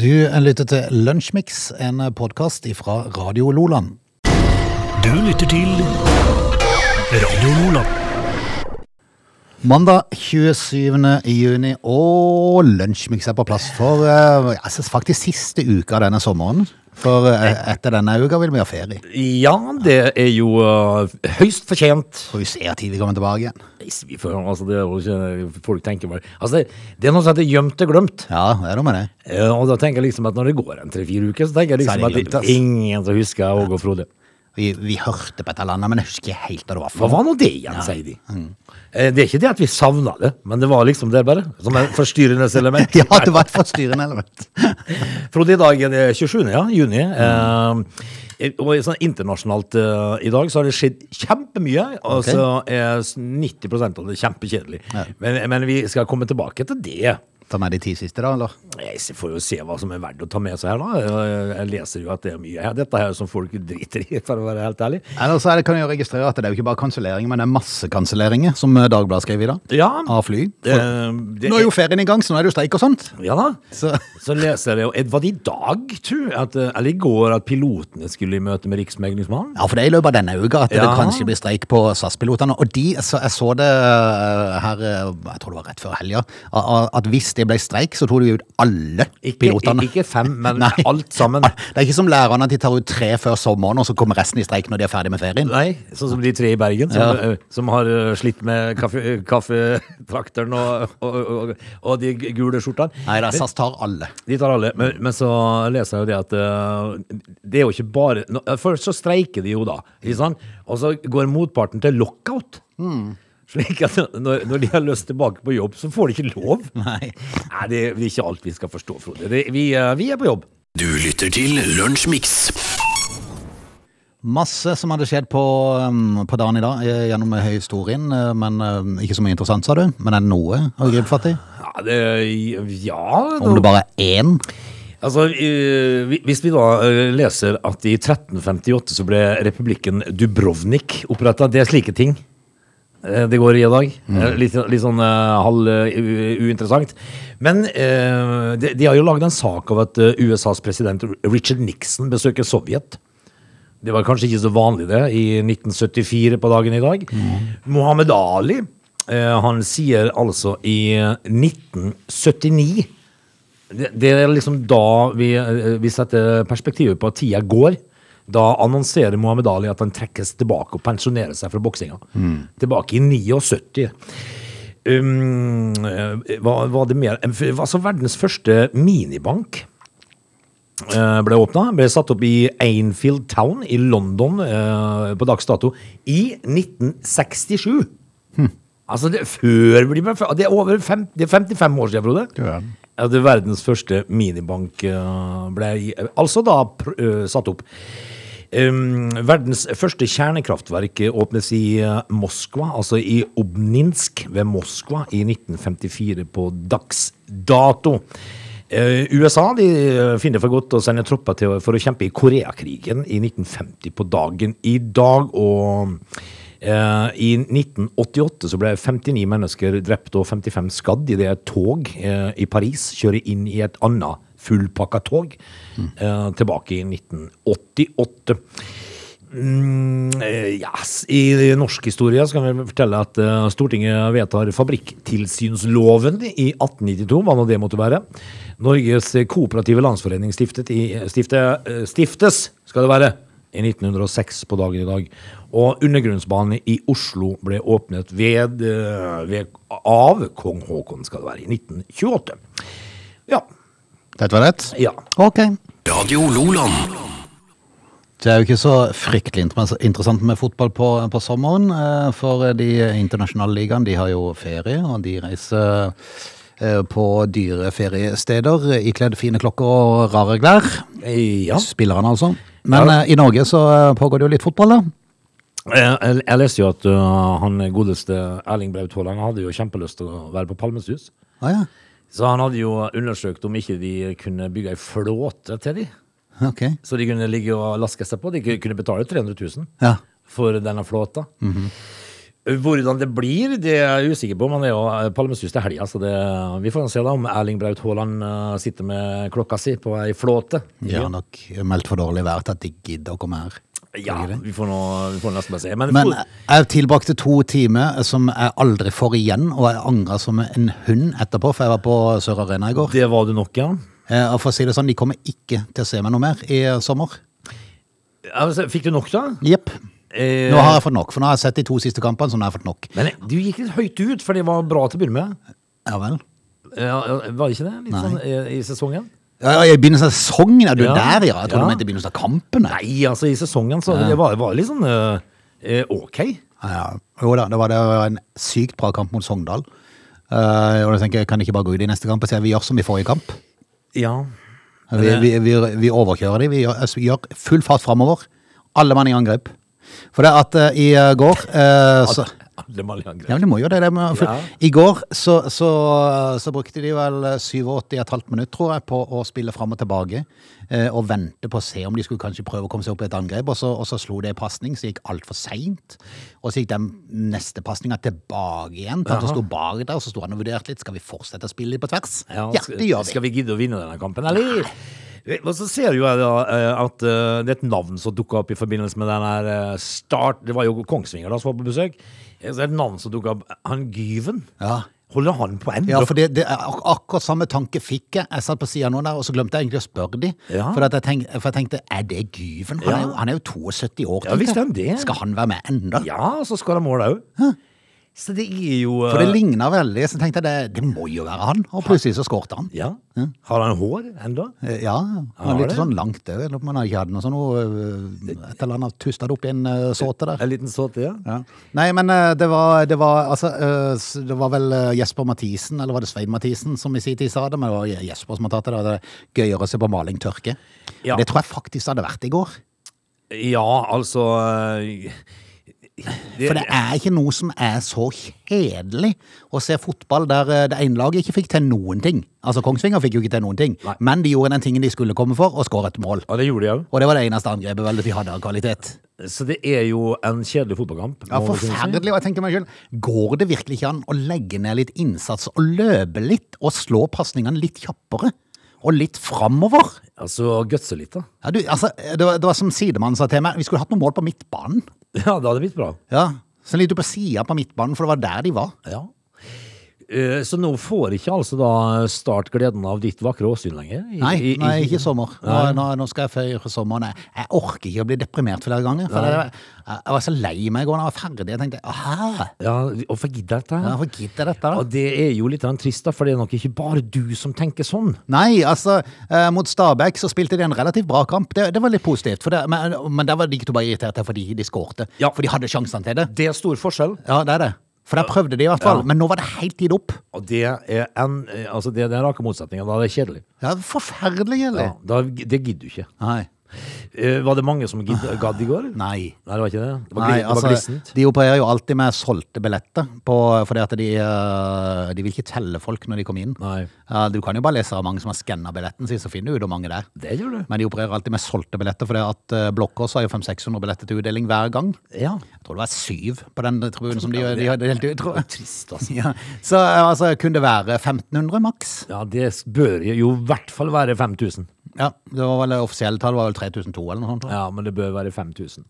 Du lytter til Lunsjmix, en podkast fra Radio Loland. Du lytter til Radio Loland. Mandag 27. juni, og Lunsjmix er på plass for jeg synes faktisk siste uke av denne sommeren. For eh, etter denne uka vil vi ha ferie. Ja, det er jo uh, høyst fortjent. Får vi se tid vi kommer tilbake igjen. Vi får- Altså, det er jo ikke folk tenker bare Altså, det, det er noe som heter gjemt og glemt. Ja, det er noe med det. Uh, og da tenker jeg liksom at når det går en tre-fire uker, så tenker jeg liksom at det er ingen som husker Åge og Frode. Vi, vi hørte på et eller annet, men jeg husker ikke helt hva det var for. Hva var nå det igjen, sier de. Mm. det er ikke det at vi savna det, men det var liksom det, bare. Som et forstyrrende element. Ja, det var et forstyrrende element. Frode, i dag er det 27. Ja, juni. Eh, og sånn internasjonalt eh, i dag så har det skjedd kjempemye, og så er s- 90 av det kjempekjedelig. Men, men vi skal komme tilbake til det. Ta med de ti siste, da, eller? Jeg får jo se hva som er verdt å ta med seg her, da. Jeg, leser jo at det er mye her. Dette her som folk driter i, for å være helt ærlig. Eller så kan jeg jo registrere at det er jo ikke bare kanselleringer, men det er massekanselleringer, som eh, Dagbladet skrev i dag. Ja. Av fly. Det, For, det, nå er jo ferien i gang, så nå er det jo streik og sånt. Ja da. Så Så leser jeg jo Var det i dag, tror jeg, eh, eller i går, at pilotene skulle i møte med Riksmeglingsmannen? Ja, for det er i løpet av denne uka at det kanskje blir streik på SAS-pilotene. Og de, så jeg så det eh, her, eh, jeg tror det var rett før helga, at hvis det ble streik, så tok de ut alle Ikke, pilotene. ikke fem, men Nei. alt sammen. Det er ikke som lærerne at de tar ut tre før sommeren, og så kommer resten i streik når de er ferdig med ferien. Nei, sånn som de tre i Bergen, som, Ja. eh, som har eh, slitt med kaffe, kaffetrakteren og, og, og, og de gule skjortene. Nei, da, SAS tar alle. De tar alle, men, men så leser jeg jo det at eh, det er jo ikke bare Først så streiker de jo da, og så går motparten til lockout. Slik at når, når de har lyst tilbake på jobb, så får de ikke lov. Nei. Nei, det er ikke alt vi skal forstå, Frode. Det, vi, eh, vi er på jobb. Du lytter til Lunsjmix. Masse som hadde skjedd på, um, på dagen i dag eh, gjennom historien, eh, men ikke så mye interessant, sa du. Men er det noe å gripe fatt i? Ja, det, ja Om det bare er én? Altså, Hvis vi da leser at i 1358 så ble republikken Dubrovnik oppretta, det er slike ting det går i dag. Mm. Litt, litt sånn uh, halv eh, u- uinteressant. Men uh, de, de har jo lagd en sak av at eh, USAs president Richard Nixon besøker Sovjet. Det var kanskje ikke så vanlig det i 1974 på dagen i dag. Mohammed Ali, eh, han sier altså i 1979 det, det er liksom da vi, eh, vi setter perspektivet på at tida går. Da annonserer Mohammed Ali at han trekkes tilbake og pensjonerer seg fra boksinga. Tilbake i 79. Um, eh, hva var det mer Altså, verdens første minibank eh, ble åpna. Ble satt opp i Ainfield Town i London uh, på dags dato i 1967. Altså, det, før det er over fem, det er 55 år siden, Frode. Ja. Ja, det verdens første minibank eh, ble altså da eh, satt opp. Um, verdens første kjernekraftverk åpnes i eh, Moskva, altså i Obninsk ved Moskva i 1954 på dags dato. Eh, USA de finner for godt å sende tropper til, for å kjempe i Koreakrigen i 1950 på dagen i dag. og I 1988 så ble 59 mennesker drept og 55 skadd i det et tog eh, i Paris kjører inn i et annet fullpakka tog eh, tilbake i 1988. Mm, eh, yes. I norsk historie skal vi fortelle at eh, Stortinget vedtar fabrikktilsynsloven i 1892, hva nå det måtte være. Norges kooperative landsforening stiftet i, stifte, eh, stiftes, skal det være, i 1906 på dagen i dag. Og undergrunnsbanen i Oslo ble åpnet ved, eh, ved, av kong Haakon, skal det være, i 1928. Ja. Dette var rett? ja. Ok. Radio Loland. Det er jo ikke så fryktelig interessant med fotball på, på sommeren, eh, for de internasjonale ligaene de har jo ferie, og de reiser eh, på dyre feriesteder ikledd fine klokker og rare klær. ja. Spillerne altså. Men Ja. i Norge så pågår det jo litt fotball, da. Jeg, jeg, leste jo at uh, han godeste Erling Braut Haaland hadde jo kjempelyst til å være på Palmesus. Ah, ja. Så han hadde jo undersøkt om ikke de kunne bygge ei flåte til de. Okay. Så de kunne ligge og laske seg på. De kunne betale 300 000 Ja. for denne flåta. Hvordan det blir, det er jeg usikker på, men det er jo eh, Palmesus til helga, så det, vi får se da om Erling Braut Haaland eh, sitter med klokka si på ei flåte. De har nok meldt for dårlig vær til at de gidder å komme her. Ja, vi får, nå, vi får nesten bare se. Men, Men jeg tilbrakte to timer som jeg aldri får igjen, og jeg angra som en hund etterpå, for jeg var på Sør Arena i går. det var du nok, ja. Eh, Og for å si det sånn, de kommer ikke til å se meg noe mer i sommer. Altså, Fikk du nok, da? Jepp. Eh, Nå har jeg fått nok, for nå har jeg sett de to siste kampene, så nå har jeg fått nok. Men du gikk litt høyt ut, for det var bra til å begynne med. Ja vel. Ja, var det ikke det? Litt Nei. sånn i, i sesongen? Ja, ja, I begynnelsen av sesongen er du Ja. der, ja. Jeg trodde Ja. du mente i begynnelsen av kampen. Nei, altså i sesongen så det var, var litt sånn eh, eh, ok. Ja, ja. Jo da, det var, det var en sykt bra kamp mot Sogndal. Uh, og da tenker jeg, kan de ikke bare gå ut i neste kamp og at vi gjør som i forrige kamp? Ja. Vi, vi, vi, vi overkjører dem. Vi gjør, altså, gjør full fart framover. Alle mann i angrep. For det at uh, i eh, går uh, så, Alle mann. Ja, det må jo det. det for, Ja. I går så, så, så brukte de vel 87,5 minutter, tror jeg, på å spille fram og tilbake. eh, og vente på å se om de skulle kanskje prøve å komme seg opp i et angrep. Og så, og så slo det en pasning som gikk altfor seint. Og så gikk den neste pasninga tilbake igjen. at det sto bak der, og så sto han og vurderte litt. Skal vi fortsette å spille litt på tvers? Ja, ja det gjør vi. Skal vi gidde å vinne denne kampen, eller? Og så ser jo jeg da eh, at eh, det er et navn som dukka opp i forbindelse med den her eh, start Det var jo Kongsvinger da som var på besøk. Så det er et navn som dukka opp. Han Gyven. Ja. Holder han på ennå? Ja, for det, det ak akkurat samme tanke fikk jeg. Jeg satt på siden nå der, og så glemte jeg egentlig å spørre de. Ja. For, jeg tenk, for jeg tenkte, er det Gyven? Han, Ja. er, jo, han er jo 72 år. Ja, tenkte visst er han det. Skal han være med enda? Ja, så skal han måle òg. Så det er jo For det eh, ligner veldig, så tenkte jeg det, det må jo være han. Og plutselig så skårte han. Ja. Har han hår ennå? Eh, Ja, han har litt det. sånn langt òg. Eller om han ikke hadde noe sånn øh, Et eller annet tusta det opp i en uh, såte der. En liten såte, ja. Ja. Nei, men uh, det var, det var altså Det var vel Jesper Mathisen, eller var det Svein Mathisen, som i sin tid sa det, men det var Jesper som har tatt det. Det er gøyere å se på maling tørke. Ja. Det tror jeg faktisk det hadde vært i går. Ja, altså eh, For det er ikke noe som er så kjedelig å se fotball der øh, det ene laget ikke fikk til noen ting. Altså Kongsvinger fikk jo ikke til noen ting, Nei. men de gjorde den tingen de skulle komme for, og skåret et mål. Og det gjorde de. Og det var det eneste angrepet vel de hadde av kvalitet. Så det er jo en kjedelig fotballkamp. Ja. Forferdelig. Og jeg tenker meg selv, går det virkelig ikke an å legge ned litt innsats og løpe litt, og slå pasningene litt kjappere? Og litt framover? Altså, gutse litt, da. Ja, du, altså, det, var, det var som sidemannen sa til meg, vi skulle hatt noen mål på midtbanen. Ja, det hadde blitt bra. Ja, Så litt på sida på midtbanen, for det var der de var. Ja. Eh, Så nå får ikke altså da Start gleden av ditt vakre åsyn lenger? I- Nei, i- nei ikke i sommer. Nå, nå, nå skal jeg feire sommeren. Jeg, jeg orker ikke å bli deprimert flere ganger. For jeg, jeg var så lei meg i går da jeg var ferdig. Jeg tenkte hæ? Ja, Hvorfor gidder jeg dette? Ja. Hvorfor gidder jeg dette? Og det er jo litt trist, da, for det er nok ikke bare du som tenker sånn. Nei, altså, eh, mot Stabæk så spilte de en relativt bra kamp. Det, det var litt positivt. Det, men, men der var de ikke bare irriterte fordi de skårte. Ja. For de hadde sjansene til det. Det er stor forskjell. Ja, det er det. For der prøvde de i hvert fall. Ja. Men nå var det helt gitt opp. Og det er en, altså det er den rake motsetninga. Da er det kjedelig. Ja, Forferdelig kjedelig. Ja, da, det gidder du ikke. Nei. Eh, Var det mange som gadd i går? Nei. Nei, det var ikke det. Det var, Nei, det var altså, de opererer jo alltid med solgte billetter, på, fordi at de, eh, de vil ikke telle folk når de kommer inn. Nei. Du kan jo bare lese av mange som har skanna billetten sin, så finner du ut hvor mange det er. Det gjør du. Men de opererer alltid med solgte billetter, for at uh, Blokkås har jo 500-600 billetter til utdeling hver gang. Ja. Jeg tror det var syv på den tribunen som de, de hadde delt ut, tror jeg. Trist, altså. Ja. Så eh, altså, kunne det være 1500 maks? Ja, det bør jo i hvert fall være 5000. Ja, det var vel offisielle tall var vel 3002 eller noe sånt. Ja, men det bør være 5000.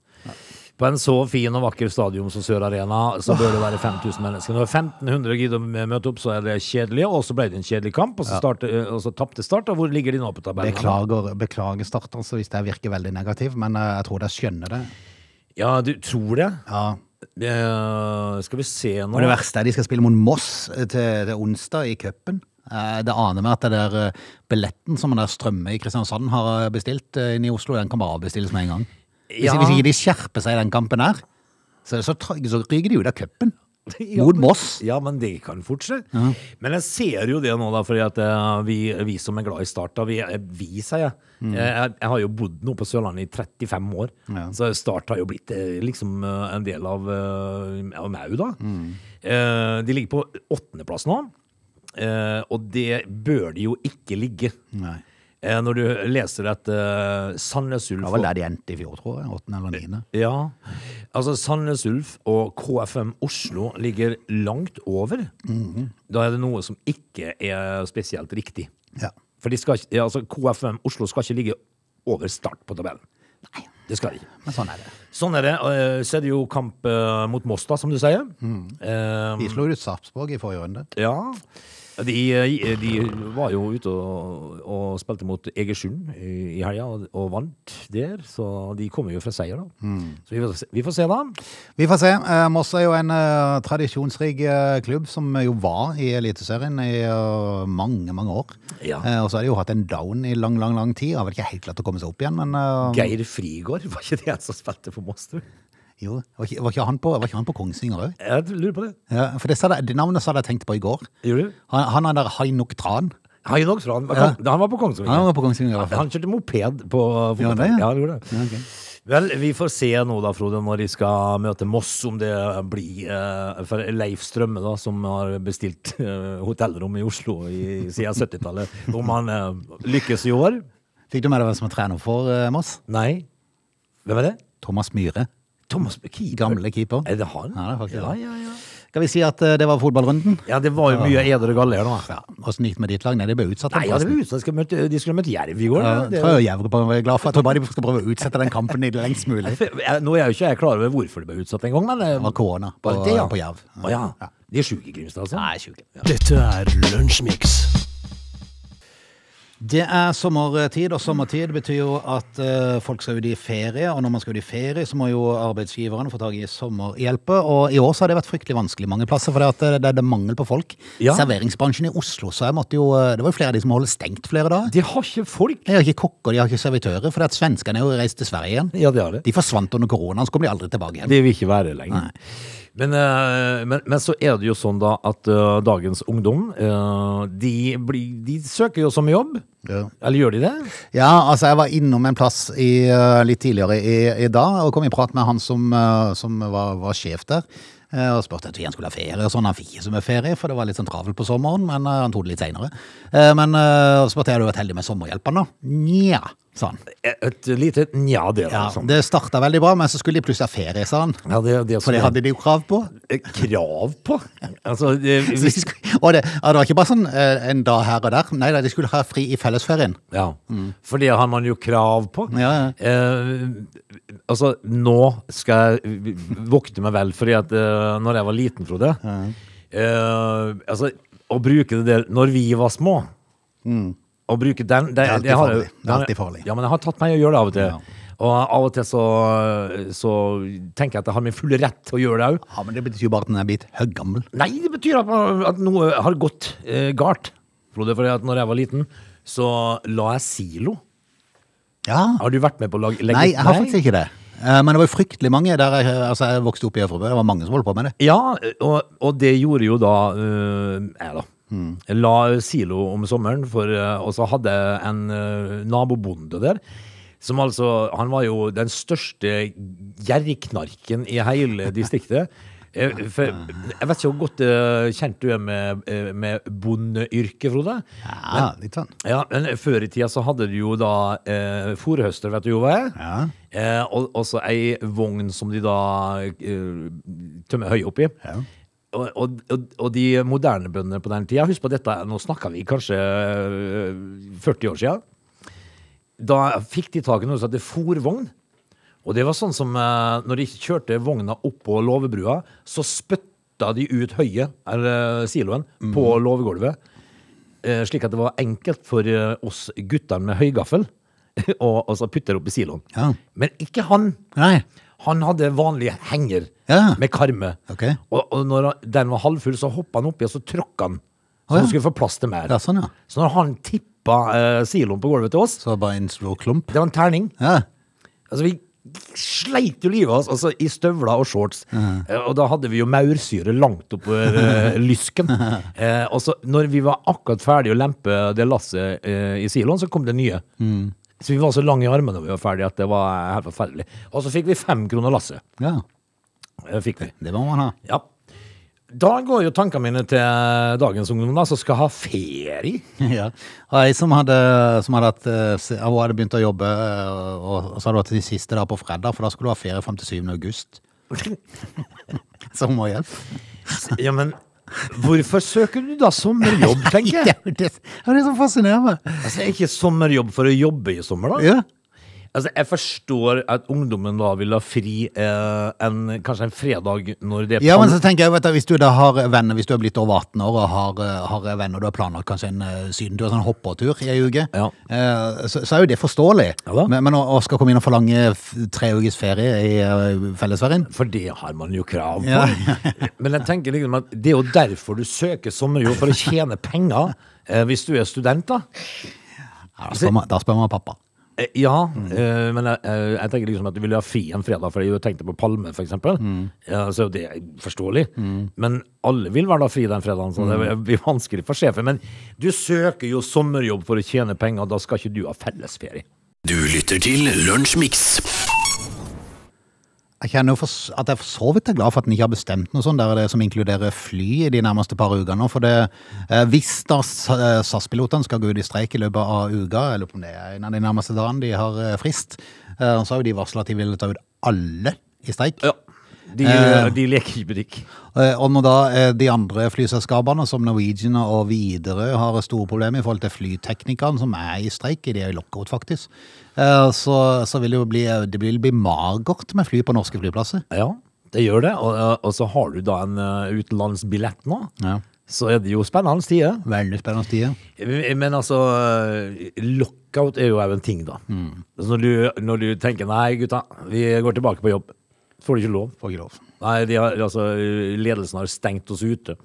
På en så fin og vakker stadion som Sør Arena, så bør det være 5000 mennesker. Når 1500 gidder å møte opp, så er det kjedelig, og så ble det en kjedelig kamp, og så, starte, og så tapte Start. Og hvor ligger de nå på tabellen? Beklager, beklager start, altså, hvis det virker veldig negativ, men eh, jeg tror de skjønner det. Ja, du tror det? Ja. Uh, skal vi se nå Og det verste er de skal spille mot Moss eh, til, til onsdag i cupen. Eh, Det aner meg at det der eh, billetten som den der Strømme i Kristiansand har eh, bestilt inn i Oslo, den kan bare avbestilles med en gang. Hvis, Ja. hvis ikke de skjerper seg i den kampen her, så, så, så ryker de ut av cupen. Ja, Mot Moss. Ja, men det kan fort skje. Men jeg ser jo det nå, da, fordi at vi, vi som er glad i Start, da, vi, vi sier jeg. Mm. Jeg. Jeg har jo bodd nå på Sørlandet i 35 år, Ja. så Start har jo blitt liksom en del av, av meg, da. Mm. De ligger på åttendeplass nå, eh, og det bør det jo ikke ligge. Nei. eh, når du leser at uh, Sandnes Det var der de endte i fjor, tror jeg. Åttende eller niende. Ja, altså Sandnes Ulf og KFM Oslo ligger langt over. Da er det noe som ikke er spesielt riktig. Ja. For ikke- altså, KFM Oslo skal ikke ligge over start på tabellen. Nei, Det skal de ikke. men sånn er det. Sånn er det. eh, Så er det jo kamp eh, mot Moss, da, som du sier. Eh, De slo ut Sarpsborg i forrige runde. ja. De, eh, de var jo ute og, og spilte mot Egersund i, i helga og, og vant der, så de kommer jo fra seier, da. Så vi får, se, vi får se, da. Vi får se. Eh, Moss er jo en eh, tradisjonsrik eh, klubb som jo var i Eliteserien i uh, mange, mange år. Ja. Eh, og så har de jo hatt en down i lang, lang lang tid. Har vel ikke helt klart å komme seg opp igjen, men Geir Frigård, var ikke det han som spilte for Moss? tror du? Jo, var ikke, var ikke han på, var ikke han på Kongsvinger òg? Jeg lurer på det. Ja, for det, sa det navnet hadde jeg tenkt på i går. Gjorde du? Han, han er der Hainok Tran. Hainok Tran. var, Ja. han var på Kongsvinger. Han var på Kongsvinger i hvert fall. Han kjørte moped på Ja, det, ja. Ja, han gjorde det. Ja, ok. Vel, vi får se nå da, Frode, når de skal møte Moss, om det blir eh, for Leif Strømme, da, som har bestilt eh, hotellrom i Oslo i, siden 70-tallet, om han eh, lykkes i år. Fikk du med deg hvem som er trener for eh, Moss? Nei. Hvem er det? Thomas Myhre. Thomas Keeper. Gamle keeper. Er det han? Ja, det er faktisk ja, ja, ja. Skal vi si at eh, det var fotballrunden? ja, det var jo mye eder og galler nå. Ja, Åssen gikk det med ditt lag? Nei, det ble utsatt. Nei, ja, det ble utsatt. de skulle møte, de Jerv i går. Ja, det, tror jeg Jerv er glad for. Jeg tror bare de skal prøve å utsette den kampen i det lengst mulig. Nå er jeg jo ikke jeg klar over hvorfor det ble utsatt en gang, men eh, Det var korona på, det ja? på Jerv. Å ja. De er sjuke i Grimstad, altså? Nei, sjuke. Dette er Lunsjmix. Det er sommertid, og sommertid betyr jo at uh, folk skal ut i ferie. Og når man skal ut i ferie, så må jo arbeidsgiverne få tak i sommerhjelpe. Og i år så har det vært fryktelig vanskelig mange plasser, for det, at det, det er mangel på folk. Ja. Serveringsbransjen i Oslo, så jeg måtte jo eh, Det var jo flere av de som holdt stengt flere dager. De har ikke folk. De har ikke kokker, de har ikke servitører, for at svenskene er jo reist til Sverige igjen. Ja, det har det. De forsvant under koronaen, så kom de aldri tilbake igjen. Det vil ikke være det lenger. Men, eh, men, men så er det jo sånn da at uh, dagens ungdom, uh, de, blir, de søker jo som jobb. Ja. Eller gjør de det? Ja, altså jeg var innom en plass i, uh, litt tidligere i, i dag, og kom i prat med han som, som var, var sjef der. Og spurte om han skulle ha ferie og sånn. Han fikk ikke så mye ferie, for det var litt sånn travelt på sommeren, men han tok det litt senere. Eh, Men så spurte jeg om du vært heldig med sommerhjelpen da? Nja, sa han. Et lite nja, det er Ja, sånn. det starta veldig bra, men så skulle de plutselig ha ferie, sa han. Ja, det, det For det hadde de jo krav på. Eh, Krav på? Altså, det, hvis, og det, ja, det var ikke bare sånn eh, en dag her og der. Nei, da, de skulle ha fri i fellesferien. ja, for det har man jo krav på. Ja, ja. Eh, altså, nå skal jeg vokte meg vel, fordi at eh, når jeg var liten, Frode eh, Altså, å bruke det der når vi var små Å bruke den det, er alltid det farlig. Det er alltid farlig. Ja, men jeg har tatt meg i å gjøre det av og til. Ja. Og av og til så, så tenker jeg at jeg har min fulle rett til å gjøre det òg. Ja, men det betyr jo bare at den er blitt høggammel. Nei, det betyr at, man- at noe har gått eh, galt. Frode, for at når jeg var liten, så la jeg silo. Ja. Har du vært med på å lage legge- Nei, jeg har faktisk ikke det. Eh, Men det var jo fryktelig mange der jeg, altså jeg vokste opp i Øvrebø. Det var mange som holdt på med det. Ja, og, og det gjorde jo da øh, jeg, da. Jeg la silo om sommeren, for, øh, og så hadde en øh, nabobonde der. Som altså Han var jo den største gjerriknarken i hele distriktet. Eh, For, jeg vet ikke hvor godt øh, kjent du er med, med bondeyrket, Frode? Ja, litt sånn. Ja, men før i tida så hadde du jo da eh, fòrhøster, vet du jo hva er? Ja. Eh, og så ei vogn som de da eh, tømmer høy oppi. Ja. Og, og, og, de moderne bøndene på den tida, husk på dette, nå snakka vi kanskje eh, 40 år siden. Da fikk de tak i noe som heter fòrvogn. Og det var sånn som eh, når de kjørte vogna opp på låvebrua, så spytta de ut høyet, eller siloen, på låvegulvet. Eh, slik at det var enkelt for eh, oss guttene med høygaffel å putte det opp i siloen. Ja. Men ikke han. Nei. Han hadde vanlig henger Ja. med karme. Ok. Og, og når han- den var halvfull, så hoppa han oppi og så tråkka han. Så Å, ja. han skulle få plass til mer. Ja, sånn, ja. Så når han tippa eh, siloen på gulvet til oss, Så bare en stor klump. det var en terning. Ja. Altså, vi sleit jo livet av oss altså, i støvler og shorts. Eh, og da hadde vi jo maursyre langt oppover eh, lysken. Eh, og så når vi var akkurat ferdig å lempe det lasset eh, i siloen, så kom det nye. Så vi var så lange i armene når vi var ferdige at det var helt forferdelig. Og så fikk vi fem kroner lasset. ja. Det fikk vi. Det må man ha. Ja. Da går jo tankene mine til dagens ungdom, da, som skal ha ferie. Ja. Og ei som hadde, som hadde hatt eh, Hun hadde begynt å jobbe, eh, og, og så hadde hun hatt de siste da på fredag, for da skulle du ha ferie frem til 7. august. Så hun må hjelpe. Ja, men hvorfor søker du da sommerjobb, tenker jeg? det, det er det som fascinerer meg. Altså, er ikke sommerjobb for å jobbe i sommer, da? Ja. Altså, jeg forstår at ungdommen da vil ha fri eh, en, kanskje en fredag når det er Ja, men så tenker jeg, vet du, Hvis du da har venner, hvis du er blitt over 18 år og har, eh, har venner du har planlagt kanskje en eh, sydentur, sånn hoppertur i ei uke, Ja. eh, så, så er jo det forståelig. Ja men men å, å skal komme inn og forlange tre ukers ferie i uh, fellesferien For det har man jo krav på. Ja. Men jeg tenker liksom at det er jo derfor du søker sommerjobb, for å tjene penger. Eh, hvis du er student, da. ja, da, spør man, da spør man pappa. Eh, ja, uh, men jeg, eh, jeg tenker liksom at du vil ha fri en fredag, for jeg tenkte på Palme, for eksempel. Ja, så det er forståelig. Men alle vil være da fri den fredagen, så det blir vanskelig for sjefen. Men du søker jo sommerjobb for å tjene penger, da skal ikke du ha fellesferie. Du lytter til Lunsjmix. Jeg kjenner jo at jeg for så vidt er glad for at den ikke har bestemt noe sånt der det som inkluderer fly i de nærmeste par ukene. For det, eh, hvis da eh, SAS-pilotene skal gå ut i streik i løpet av uka, eller om det er en av de nærmeste dagene de har eh, frist, så har jo de varslet at de vil ta ut alle i streik. Ja, de, Eh. de leker ikke butikk. Eh, Og når da eh, de andre flyselskapene, som Norwegian og Widerøe, har store problemer i forhold til flyteknikerne som er i streik, de er i lockout faktisk, eh, så, så vil det jo bli, det vil bli magert med fly på norske flyplasser. Ja, det gjør det. Og, og så har du da en eh, utenlandsbillett nå. Ja. Så er det jo spennende tider. Veldig spennende tider. Men altså, lockout er jo òg en ting, da. Mm. Når, du, når du tenker nei, gutta, vi går tilbake på jobb, får du ikke lov. Får ikke lov. Nei, de har, altså, ledelsen har stengt oss ute.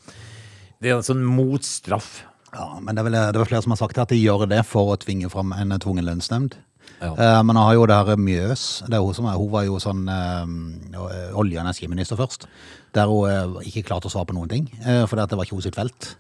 Det er en sånn motstraff. Ja, men det er, vel, det er flere som har sagt at de gjør det for å tvinge fram en tvungen lønnsnemnd. Ja. Uh, men han har jo det her Mjøs. Det er hun, som er, hun var jo sånn uh, olje- og energiminister først. Der hun uh, ikke klarte å svare på noen ting, uh, fordi at det var ikke hennes sitt felt.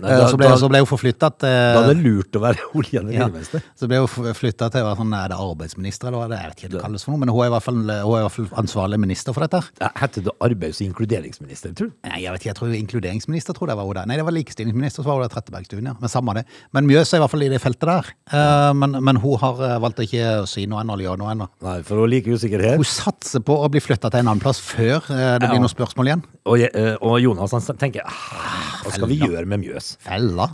Nei, Eh, da- så, ble, da- så ble hun forflytta til Da er det lurt å være olje- og ja, så ble hun flytta til sånn, er det arbeidsminister, eller er? Jeg vet ikke hva det kalles for noe, men hun er i hvert fall, hun er fall ansvarlig minister for dette. Ja, Heter det arbeids- og inkluderingsminister, tror du? Nei, jeg vet ikke, jeg tror inkluderingsminister tror det var hun der. Nei, det var likestillingsminister, så var hun der Trettebergstuen, ja. Men samme det. Men Mjøs er i hvert fall i det feltet der. Eh, men, men hun har valgt valgt å ikke si noe ennå, eller gjøre noe ennå. Nei, for å like usikkerhet. Hun satser på å bli flytta til en annen plass før det det Ja. blir noe spørsmål igjen. Og, eh, og Jonas han tenker "Ah, hva skal vi gjøre med Mjøs? Fella.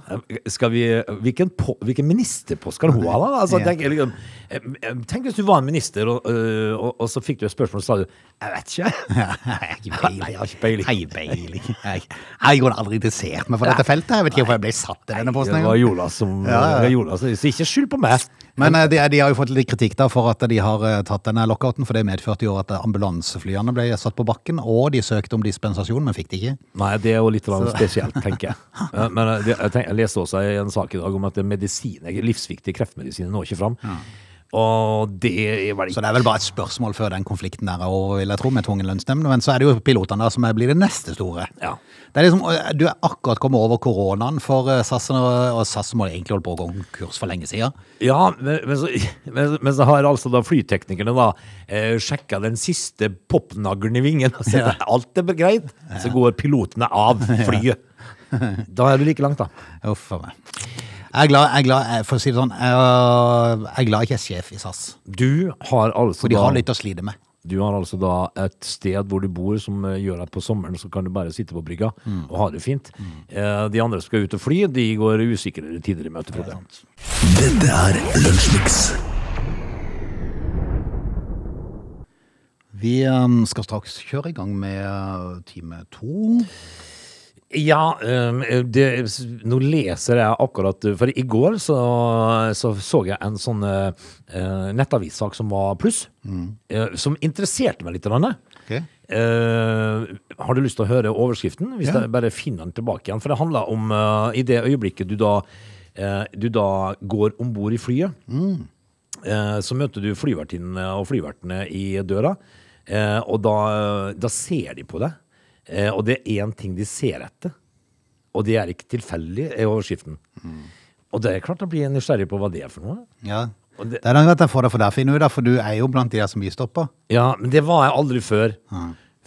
Skal vi, hvilken, på, hvilken ministerpost skal hun ha, da? Altså, tenk, liksom, eh, eh, tenk hvis du var en minister, og, og, og så fikk du et spørsmål, og så sa du Jeg vet ikke. Jeg har ikke peiling. Jeg. Jeg. Jeg jeg har aldri interessert meg for dette feltet. Jeg vet ikke hvorfor jeg ble satt i denne posten Det var. Jonas som Ja, ja. Jonas, Så ikke skyld på meg. Men eh, de, de har jo fått litt kritikk da for at de har eh, tatt denne lockouten, for det medførte jo at ambulanseflyene ble satt på bakken, og de søkte om dispensasjon, men fikk det ikke. Nei, det er jo litt spesielt, tenker jeg. Ja, Men eh, jeg, tenk, jeg leste også en sak i dag om at medisin, livsviktig kreftmedisin når ikke fram. Og det er vel Så det er vel bare et spørsmål før den konflikten der er over, vil jeg tro, med tvungen lønnsnemnd. Men så er det jo pilotene der som blir det neste store. Ja. Det er liksom, eh, Du er akkurat kommet over koronaen for eh, SAS, og og SAS må egentlig holde på å gå konkurs for lenge siden. Ja, men, men, så, men, men så har altså da flyteknikerne da eh, sjekka den siste popnaglen i vingen og sett at alt er greit. Så går pilotene av flyet. Da er du like langt, da. Uff a meg. Jeg er glad, jeg er glad, jeg- for å si det sånn, jeg er- jeg er glad jeg ikke er sjef i SAS. Du har altså For de da har litt å slite med. Du har altså da et sted hvor du bor som eh, gjør at på sommeren så kan du bare sitte på brygga og ha det fint. Eh, De andre som skal ut og fly, de går usikrere tider i møte. Frode. Dette er Lunsjmix. Vi eh, skal straks kjøre i gang med eh, time to. Ja, um, det, nå leser jeg akkurat For i går så så, så jeg en sånn uh, nettavissak som var pluss, eh, som interesserte meg litt. Okay. Ok. Eh, har du lyst til å høre overskriften? Hvis Ja. jeg bare finner den tilbake igjen. For det handler om uh, i det øyeblikket du da, du da går om bord i flyet, eh, så møter du flyvertinnene og flyvertene i døra, og da, da ser de på deg. Eh, og det er én ting de ser etter, og det er ikke tilfeldig, er overskriften. Og det er klart å bli nysgjerrig på hva det er for noe. Ja. Det- Det er langt jeg får det for deg, Finn, for du er jo blant de der som blir stoppa. Ja, men det var jeg aldri før.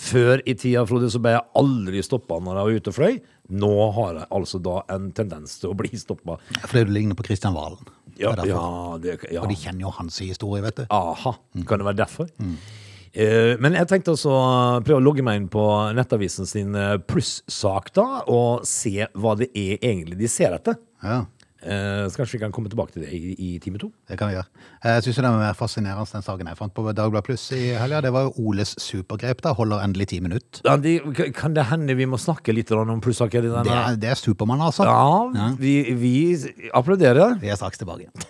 Før i tida, Frode, så ble jeg aldri stoppa når jeg var ute og fløy. Nå har jeg altså da en tendens til å bli stoppa. Fordi du ligner på Kristian Valen. Ja, Det ja, det, ja. Og de kjenner jo hans historie, vet du. Aha, kan det være derfor? Eh, men jeg tenkte også å prøve å logge meg inn på Nettavisen sin eh, plussak da, og se hva det er egentlig de ser etter. Ja, Eh, så kanskje vi kan komme tilbake til det i, i time to. det kan vi gjøre. Jeg syns det var mer fascinerende den saken jeg fant på Dagbladet Pluss i helga. Det var jo Oles supergrep. da, Holder endelig ti minutter. Ja, de, kan det hende vi må snakke litt om plussaker? Det er, det er Supermann, altså. Ja, vi, vi applauderer. Vi er straks tilbake igjen.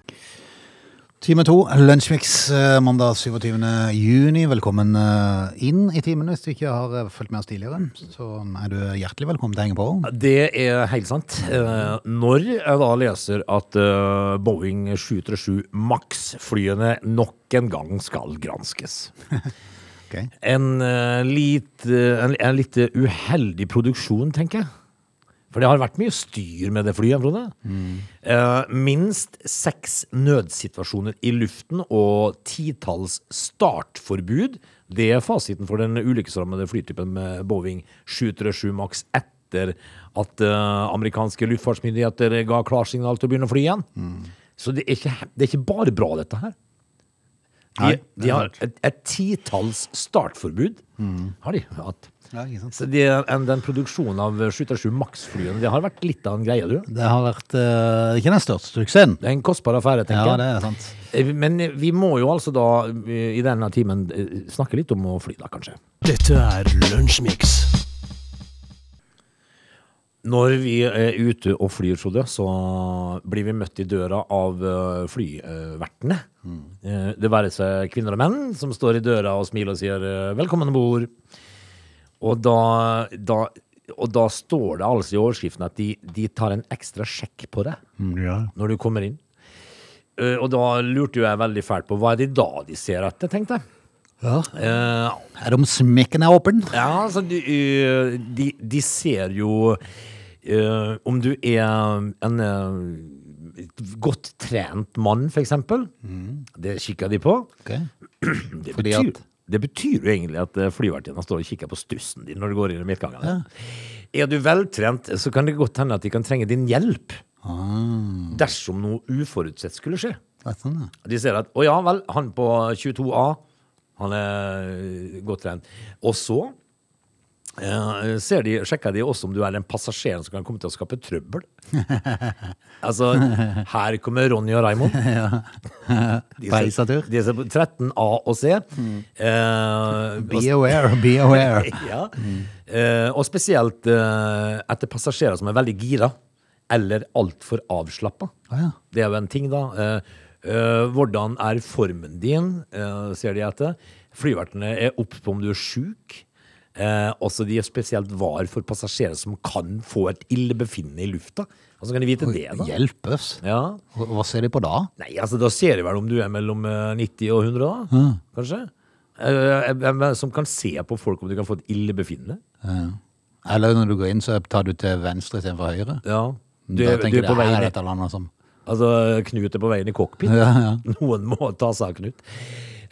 Time to, Lunsjmix, eh, mandag 27. juni. Velkommen eh, inn i timen hvis du ikke har eh, fulgt med oss tidligere. Så er du hjertelig velkommen til å henge på. Det er helt sant. Når jeg da leser at Boeing 737 Max-flyene nok en gang skal granskes okay. En, eh, en, en litt uheldig produksjon, tenker jeg. For det har vært mye styr med det flyet, Frode. Eh, minst seks nødsituasjoner i luften og titalls startforbud. Det er fasiten for den ulykkesrammede flytypen med Boeing 737 Max etter at eh, amerikanske luftfartsmyndigheter ga klarsignal til å begynne å fly igjen. Så det er, ikke, det er ikke bare bra, dette her. De, Nei, det de har et, et titalls startforbud. Har de hatt. Ja, ikke sant? Så de, en, den produksjonen av 737 Max-flyene Det har vært litt av en greie, du. Det har vært eh, ikke den største suksessen. Det er en kostbar affære, tenker Ja, jeg. det er sant. Eh, Men vi må jo altså da eh, i denne timen eh, snakke litt om å fly, da, kanskje. Dette er Lunsjmix. Når vi er ute og flyr, Frode, så blir vi møtt i døra av eh, flyvertene. Eh, Det være seg kvinner og menn som står i døra og smiler og sier eh, 'velkommen om bord'. Og da, da, og da står det altså i overskriften at de, de tar en ekstra sjekk på deg Ja. når du kommer inn. Uh, Og da lurte jo jeg veldig fælt på hva er det da de ser etter, tenkte jeg. Eh, Er det om smekken er åpen? ja, altså de, uh, de, de ser jo om du er en godt trent mann, for eksempel. Det kikker de på. Okay. Det Fordi betyr, at- det betyr jo egentlig at eh, flyvertinna står og kikker på stussen din når du går inn i midtgangen. Er du veltrent, så kan det godt hende at de kan trenge din hjelp. Dersom noe uforutsett skulle skje. Sånn, ja. De ser at å ja vel, han på 22A, han er godt trent. Og så ser de, sjekker de også om du er den passasjeren som kan komme til å skape trøbbel. altså, her kommer Ronny og Raymond. De er. De ser på 13A og C. Uh, Be aware, be aware. ja. uh, og spesielt uh, etter passasjerer som er veldig gira, eller altfor avslappa. Å ja. Det er jo en ting, da. Eh, eh, hvordan er formen din, eh, ser de etter. Flyvertene er obs på om du er sjuk. Eh, også de er spesielt var for passasjerer som kan få et illebefinnende i lufta. Altså kan de vite det, da. Hjelpes. Ja. Hva ser de på da? Nei, altså da ser de vel om du er mellom eh, 90 og 100, da. Kanskje? Eh, hvem er det som kan se på folk om du kan få et illebefinnende? Eller når du går inn, så tar du til venstre istedenfor høyre. Ja. Du, da er- du tenker er på jeg, vei her er i dette landet som Altså, Knut er på veien i cockpit. Ja, ja. Noen må ta seg av Knut.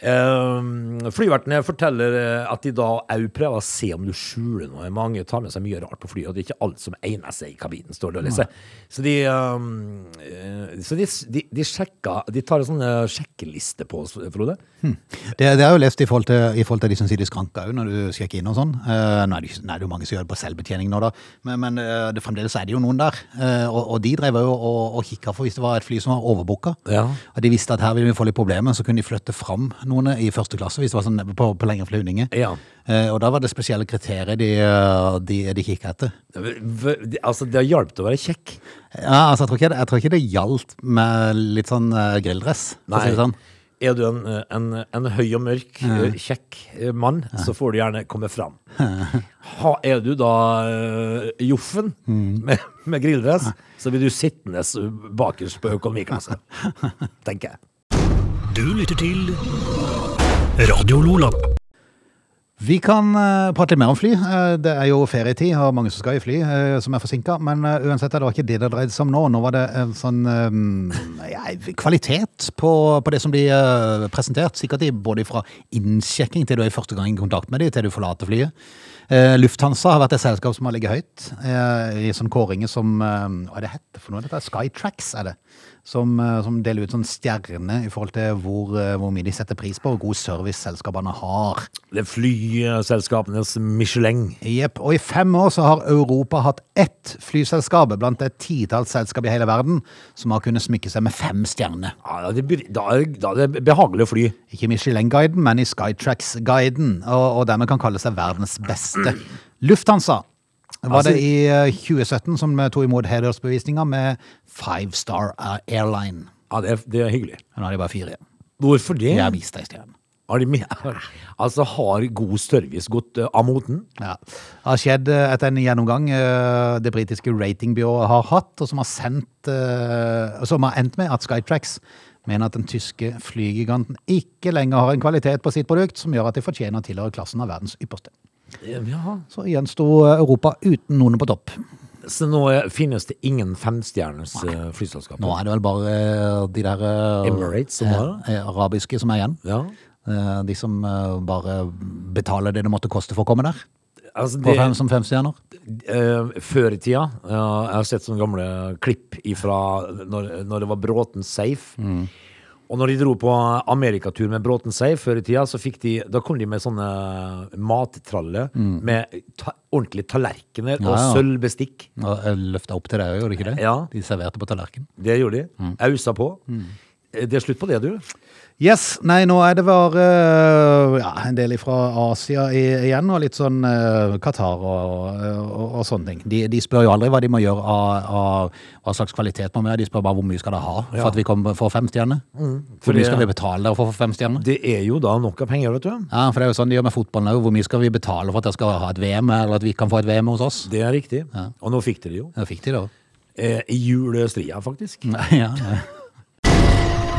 Um, flyvertene forteller eh, at de da òg prøver å se om du skjuler noe. Mange tar med seg mye rart på flyet, og det er ikke alt som egner seg i kabinen. står det å lese. Så de, eh, så de, de, de sjekker De tar en sånn eh, sjekkeliste på oss, Frode. Det, det er jo lest i forhold til, i forhold til de som sier de skranka òg, når du sjekker inn og sånn. Uh, nå, er det, nå er det jo mange som gjør det på selvbetjening nå, da, men, men det, fremdeles er det jo noen der. Og, og de drev jo og, og kikka for hvis det var et fly som var overbooka. Ja. Og de visste at her ville vi få litt problemer, så kunne de flytte fram noen i første klasse hvis det var sånn på, på lengre flyvninger. Ja. Eh, og da var det spesielle kriterier de, eh, de, de kikka etter. Altså, det har hjulpet å være kjekk. Ja, altså, jeg tror ikke, jeg tror ikke det gjaldt med litt sånn uh, grilldress. for å si det sånn. Er du en, eh, en, en høy og mørk, eh, kjekk mann, mann, så får du gjerne komme fram. Ha, er du da uh, Joffen med, med grilldress, så blir du sittende bakerst på økonomiklasse, tenker jeg. Du lytter til Radio Lola. Vi kan eh, prate litt mer om fly. Eh, det er jo ferietid, og mange som skal i fly, eh, som er forsinka. Men uansett, det var ikke det det dreide seg om nå. Nå var det en sånn ja, kvalitet på, på det som blir presentert. Sikkert både fra innsjekking til du er første gang i kontakt med dem, til du forlater flyet. Lufthansa har vært et selskap som har ligget høyt i sånn kåringer som Hva er det hette for noe? Dette er Skytrax, er det. Som, eh, som deler ut sånn stjerne i forhold til hvor, eh, hvor mye de setter pris på, og god service selskapene har. Det er flyselskapenes Michelin. Jepp. Og i fem år så har Europa hatt ett flyselskap blant et titalls selskap i hele verden som har kunnet smykke seg med fem stjerner. Ja, det, da, da er det behagelig å fly. Ikke Michelin-guiden, men i Skytrax-guiden, og, og dermed kan kalle seg verdens beste. Lufthansa var Altså- det i eh, 2017 som tok imot hedersbevisninger med Five Star Airline. Ja, det er, det er hyggelig. Nå har de bare fire igjen. Hvorfor det? Jeg har vist deg stjernen. Har de altså, har god service gått uh, av moten? Ja. Det har skjedd eh, etter en gjennomgang uh, det britiske ratingbyrået har hatt, og som har, sendt, uh, som har endt med at Skytrax mener at den tyske flygiganten ikke lenger har en kvalitet på sitt produkt som gjør at de fortjener å tilhøre klassen av verdens ypperste. Ja. Så gjensto Europa uten noen på topp. Så nå er- finnes det ingen femstjerners eh, flyselskap? Nå er det vel bare eh, de der eh, Emirates som eh, arabiske som er igjen. Ja. Eh, De som eh, bare betaler det det måtte koste for å komme der. Altså, det, fem, som femstjerner. eh, før i tida, eh, jeg har sett sånne gamle klipp ifra når, når det var Bråten Safe. Og når de dro på amerikatur med Bråten Sei før i tida, så fikk de, da kom de med sånne mattraller med ta, ordentlige tallerkener og Ja, og sølvbestikk. Og løfta opp til deg òg, gjorde de ikke det? Ja. De serverte på tallerken. Det gjorde de. Ausa på. Mm. Det er slutt på det, du. Yes, nei, nå er det bare øh, ja, en del fra Asia i, igjen, og litt sånn uh, Qatar og, og, og sånne ting. De, de spør jo aldri hva de må gjøre av, av hva slags kvalitet man må ha, de spør bare hvor mye skal det ha for Ja. at vi kommer for fem stjerner. Mm. Hvor mye skal vi betale der for å få fem stjerner? Det er jo da nok av penger, vet du. Ja, for det er jo sånn de gjør med fotballen òg. Hvor mye skal vi betale for at dere skal ha et VM, eller at vi kan få et VM hos oss? Det er riktig. Og nå fikk de det jo. Ja, fikk de det òg. Eh, I julestria, faktisk. Ja, ja.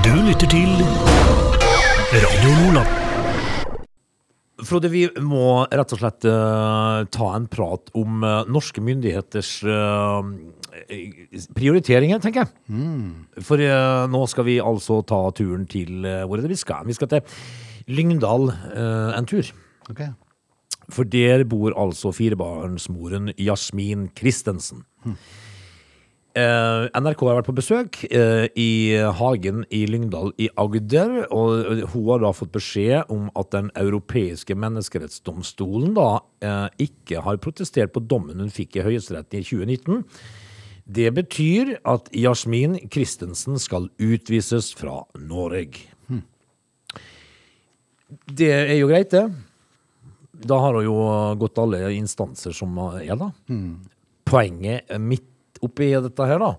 Du lytter til Radio Nordland. Frode, vi må rett og slett uh, ta en prat om uh, norske myndigheters uh, prioriteringer, tenker jeg. For eh, nå skal vi altså ta turen til Hvor er det vi skal? Vi skal til Lyngdal en tur. Ok. For der bor altså firebarnsmoren Jasmin Christensen. Eh, NRK har vært på besøk eh, i hagen i Lyngdal i Agder, og hun har da fått beskjed om at Den europeiske menneskerettsdomstolen da eh, ikke har protestert på dommen hun fikk i Høyesterett i 2019. Det betyr at Jasmin Christensen skal utvises fra Norge. Det er jo greit, det. Da har hun jo gått alle instanser som er, da. Poenget midt oppi dette her, da,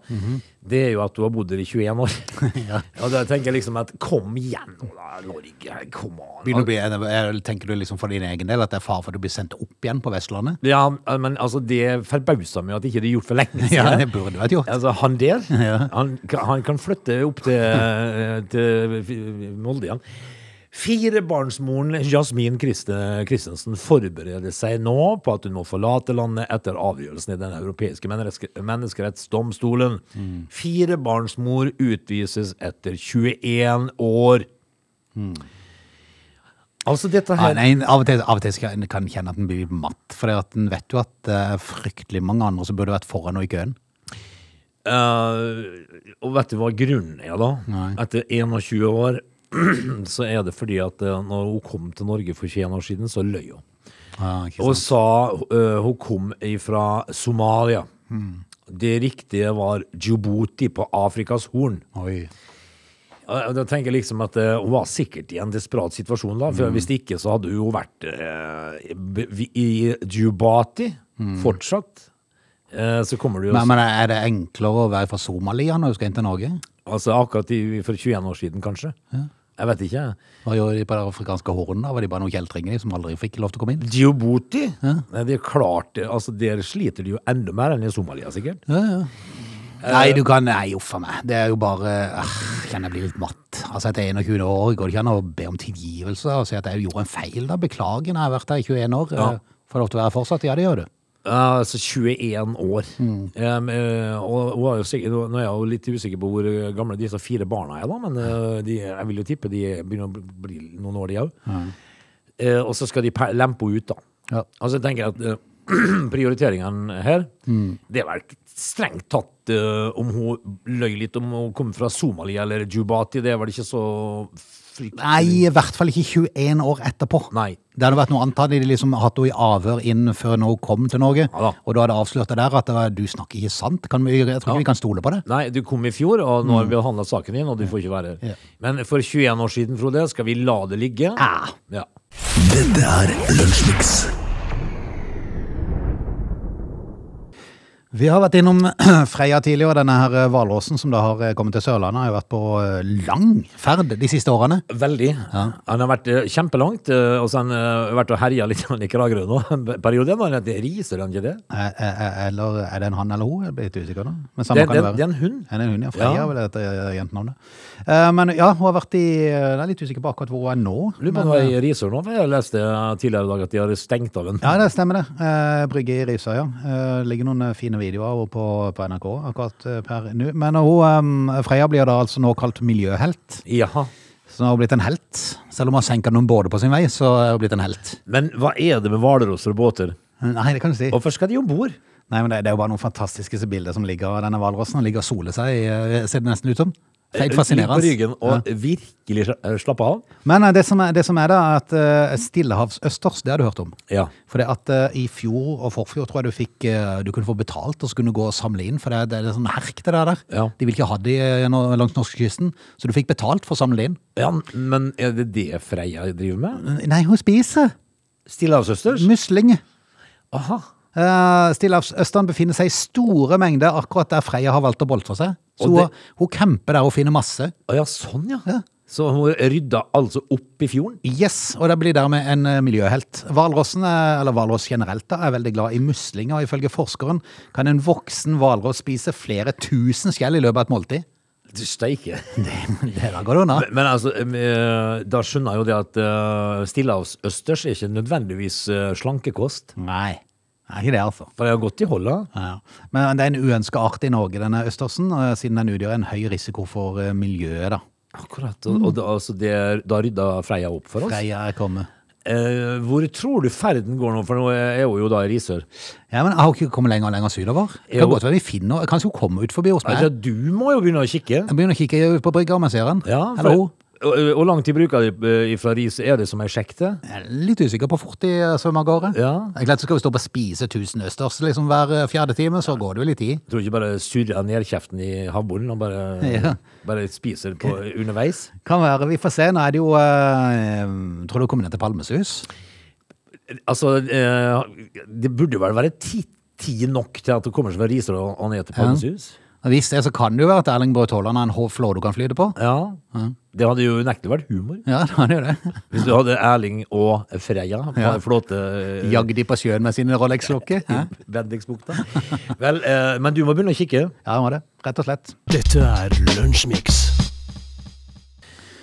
det er jo at du har bodd her i 21 år. Og da tenker jeg liksom at kom igjen nå, da, Norge. Kom an. Tenker du liksom for din egen del at det er fare for at du blir sendt opp igjen på Vestlandet? Ja, men altså, det forbauser meg at ikke det er gjort for lenge Ja, det burde vært gjort. Altså, han der, Ja. han, han kan flytte opp til, til Molde igjen. Firebarnsmoren Jasmin Christe, Christensen forbereder seg nå på at hun må forlate landet etter avgjørelsen i Den europeiske menneske, menneskerettsdomstolen. Firebarnsmor utvises etter 21 år. Altså, dette Ja, her nei, av og til, av og til skal, jeg- kan jeg kjenne at en blir matt, for en vet jo at det er fryktelig mange andre som burde vært foran og i køen. Uh, og vet du hva grunnen er, da? Nei. Etter 21 år så er det fordi at eh, når hun kom til Norge for 21 år siden, så løy hun. Ah, Og sa uh, hun kom fra Somalia. Hmm. Det riktige var Djibouti på Afrikas Horn. Oi. Og Da tenker jeg liksom at uh, Hun var sikkert i en desperat situasjon, da. For For hvis ikke så hadde hun vært uh, i- Djibouti Djibouti fortsatt. Uh, så kommer du jo. Men, men er det enklere å være fra Somalia når du skal inn til Norge? Altså akkurat i, for 21 år siden, kanskje. Jeg vet ikke. Hva gjorde de på det afrikanske hornet? Var de bare noen kjeltringer som aldri fikk lov til å komme inn? Djibouti? Nei, det er klart, det- altså Der sliter de jo enda mer enn i Somalia, sikkert. Ja, ja. Nei, du kan Nei, uff a meg. Det er jo bare øh, Kjenner jeg blir litt matt. Altså, etter 21 år går det ikke an å be om tilgivelse og si at jeg gjorde en feil, da. Beklager, jeg har vært her i 21 år. Ja. øh, Får lov til å være fortsatt? Ja, det gjør du. Ja, altså 21 år. Um, eh, og hun er jo sikkert, nå er jeg jo litt usikker på hvor gamle disse fire barna er, da, men eh, de, jeg vil jo tippe de begynner å bli noen år, de òg. og så skal de lempe henne ut, da. Ja. Altså, jeg tenker at uh, prioriteringene her Det er vel strengt tatt uh, om hun løy litt om hun kom fra Somalia eller Djubati, Det er vel ikke så fryktelig Nei, i hvert fall ikke 21 år etterpå. Nei. Det hadde vært noe annet hadde de liksom hatt henne i avhør inn før hun kom til Norge. Ja da. og da hadde avslørt det der at det var, du snakker ikke sant. Kan vi, jeg tror ikke vi kan stole på det. Nei, du kom i fjor, og nå har vi behandla saken din, og du får ikke være her. Ja. Men for 21 år siden, Frode, skal vi la det ligge? Ja. Ja. Dette er Lunsjmix. Vi har vært innom Freia tidligere, denne her eh, hvalrossen som da har eh, kommet til Sørlandet. Har jo vært på eh, lang ferd de siste årene. Veldig. Han har vært kjempelangt, og så har han vært og herja litt i Kragerø nå. En periode var det riser han ikke det? Eller er det en han eller hun? Jeg blir litt usikker nå. Men Det, samme det, kan det det være. er en hund. Er det en hund, ja. Freia Ja. vel dette jentenavnet. Men ja, hun har vært i Jeg er litt usikker på akkurat hvor hun er nå. Lurer på om hun er i Risør nå, for jeg leste tidligere i dag at de har stengt av en. Ja, det stemmer det. Brygge i Risør, ja. Ligger noen fine videoer av henne på, på NRK akkurat eh, per nå. Men hun, Freia blir da altså nå kalt miljøhelt. Jaha. Så nå har hun blitt en helt. Selv om hun har senket noen båter på sin vei, så er hun blitt en helt. Men hva er det med hvalrosser og båter? Nei, det kan du si. Hvorfor skal de om bord? Nei, men det, det er jo bare noen fantastiske bilder som ligger av denne hvalrossen. Han ligger og soler seg, eh, ser det nesten ut som. Helt fascinerende. På ryggen og virkelig eh, slappe av? Men eh, det som er, det som er da, at uh, stillehavsøsters, det har du hørt om. Ja. For det at eh, i fjor og forfjor tror jeg du fikk eh, Du kunne få betalt, og så kunne du gå og samle inn, for det, det er sånn herk det der. Ja. De vil ikke ha det eh, langs norskekysten, så du fikk betalt for å samle inn. ja, men er det det Freia driver med? Nei, hun spiser Stillehavsøsters? musling. Aha. Uh, Stillehavsøsteren befinner seg i store mengder akkurat der Freya har valgt å boltre seg. Så det- hun, hun camper der og finner masse. Å ja, sånn ja. Ja. Så hun rydda altså opp i fjorden? Yes, og det blir dermed en eh, miljøhelt. Hvalrossen, er- eller hvalross generelt, da, er veldig glad i muslinger. og Ifølge forskeren kan en voksen hvalross spise flere tusen skjell i løpet av et måltid. Du steike. Det da går det unna. Men, men altså, eh, da skjønner jeg jo det at uh, stillehavsøsters er ikke nødvendigvis eh, slankekost. Nei, er ikke det, altså. For det har gått i holda. Ja. Men det er en uønska art i Norge, denne østersen, siden den utgjør en høy risiko for eh, miljøet. da. Akkurat. Og, og da, altså det, da rydda Freia opp for oss. Freia er kommet. Eh, hvor tror du ferden går nå? For nå er hun jo da i Risør. Ja, men Jeg har ikke kommet lenger og lenger sydover. Det Jo. kan godt være vi finner Kanskje hun kommer ut forbi meg. Altså, du må jo begynne å kikke. Jeg begynner å kikke på brygga om jeg ser den. Ja, Eller hun. Hvor lang tid bruker de eh, fra ris? Er det som ei sjekte? Litt usikker på fort de eh, svømmer av gårde. Ja. Klart, Skal vi stå på og spise 1000 østers liksom, hver eh, fjerde time, så går det jo litt tid. Tror du ikke bare surrer ned kjeften i havbunnen og bare, Ja. bare spiser på, underveis? Kan være. Vi får se. Nå er det jo uh, Tror du kommer ned til Palmesus? Altså, uh, det burde vel være ti- tid nok til at du kommer seg fra Risør og, ned til Palmesus? Og Hvis det, så kan det jo være at Erling Braut Haaland er en hå- flå du kan flyte på. Ja. Det hadde jo unektelig vært humor. Ja, det hadde jo det. Hvis du hadde Erling og Freya på Ja. flåte eh, Jagd de på sjøen med sine Rolex-klokker? Bendiksbukta. Vel, eh, men du må begynne å kikke. Ja, jeg må det. Rett og slett. Dette er Lunsjmix.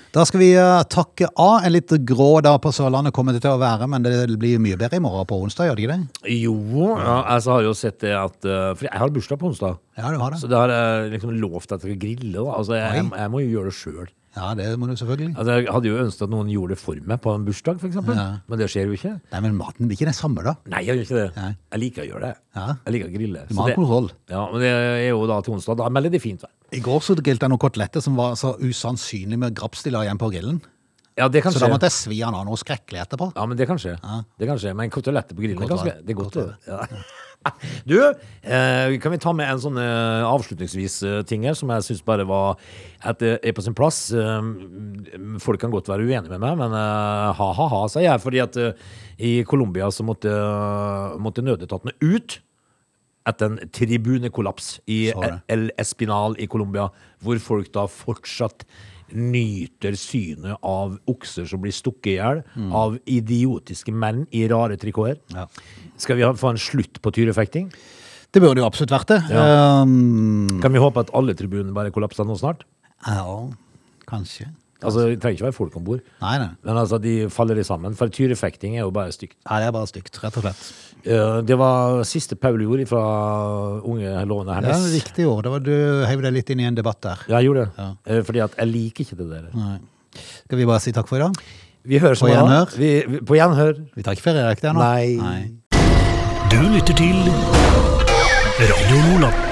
Da skal vi eh, takke av. En litt grå dag på Sørlandet kommer det til å være, men det blir mye bedre i morgen på onsdag, gjør det ikke det? Jo, ja, altså har jeg jo sett det at eh, For jeg har bursdag på onsdag. Ja, du har det. Så det har jeg liksom lovt at jeg skal grille. da Altså, jeg, jeg, jeg må jo gjøre det sjøl. Ja, det må du selvfølgelig. Altså, jeg hadde jo ønsket at noen gjorde det for meg på en bursdag, f.eks. Ja. Men det skjer jo ikke. Nei, men maten blir ikke det samme, da. Nei, jeg gjør ikke det. Nei. Jeg liker å gjøre det. Ja. Jeg liker å grille. Du må ha det- kontroll. Ja, men det er jo da til onsdag. Da melder det fint vær. I går så grilte jeg noen koteletter som var så usannsynlig med grapsstiller igjen på grillen. Ja, det kan Så da måtte jeg svi han av noe skrekkelig etterpå. Ja, men det kan skje. Det kan skje. Men koteletter på grillen ganske. Det er godt. Godt det. Ja. Du, eh, kan vi ta med en sånn eh, avslutningsvis eh, ting her, som jeg syns bare var at det er på sin plass. Eh, folk kan godt være uenige med meg, men eh, ha-ha-ha, sier jeg. Fordi at eh, i Colombia så måtte, måtte nødetatene ut etter en tribunekollaps i. El Espinal i Colombia, hvor folk da fortsatt nyter synet av okser som blir stukket i hjel av idiotiske menn i rare trikoter. Ja. Skal vi ha, få en slutt på tyrefekting? Det burde jo absolutt vært det. Um, Kan vi håpe at alle tribunene bare kollapser nå snart? ja, kanskje. Altså, Det trenger ikke være folk om bord. Nei, nei. Men altså, de faller i sammen. For tyrefekting er jo bare stygt. Nei, det er bare stygt, rett og slett. Eh, Det var siste Paul gjorde fra Unge lovende Det er Hernes. riktig år. Det var du heiv deg litt inn i en debatt der. Ja, jeg gjorde det. Ja. Eh, Fordi at jeg liker ikke det der. Nei. Skal vi bare si takk for i dag? Vi høres På nå, da. gjenhør. Vi, vi, på gjenhør. Vi tar ikke ferie, er ikke det nå? Nei. Du lytter til Radio Nordland.